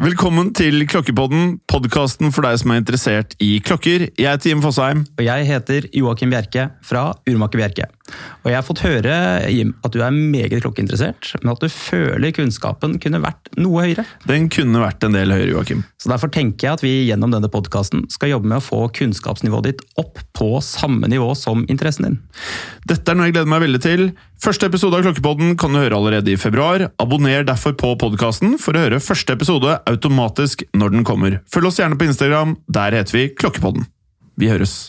Velkommen til Klokkepodden, podkasten for deg som er interessert i klokker. Jeg heter Jim Fosheim. Og jeg heter Joakim Bjerke fra Urmaker Bjerke. Og jeg har fått høre, Jim, at du er meget klokkeinteressert, men at du føler kunnskapen kunne vært noe høyere. Den kunne vært en del høyere, Joakim. Så derfor tenker jeg at vi gjennom denne podkasten skal jobbe med å få kunnskapsnivået ditt opp på samme nivå som interessen din. Dette er noe jeg gleder meg veldig til. Første episode av Klokkepodden kan du høre allerede i februar. Abonner derfor på podkasten for å høre første episode automatisk når den kommer. Følg oss gjerne på Instagram. Der heter vi Klokkepodden. Vi høres.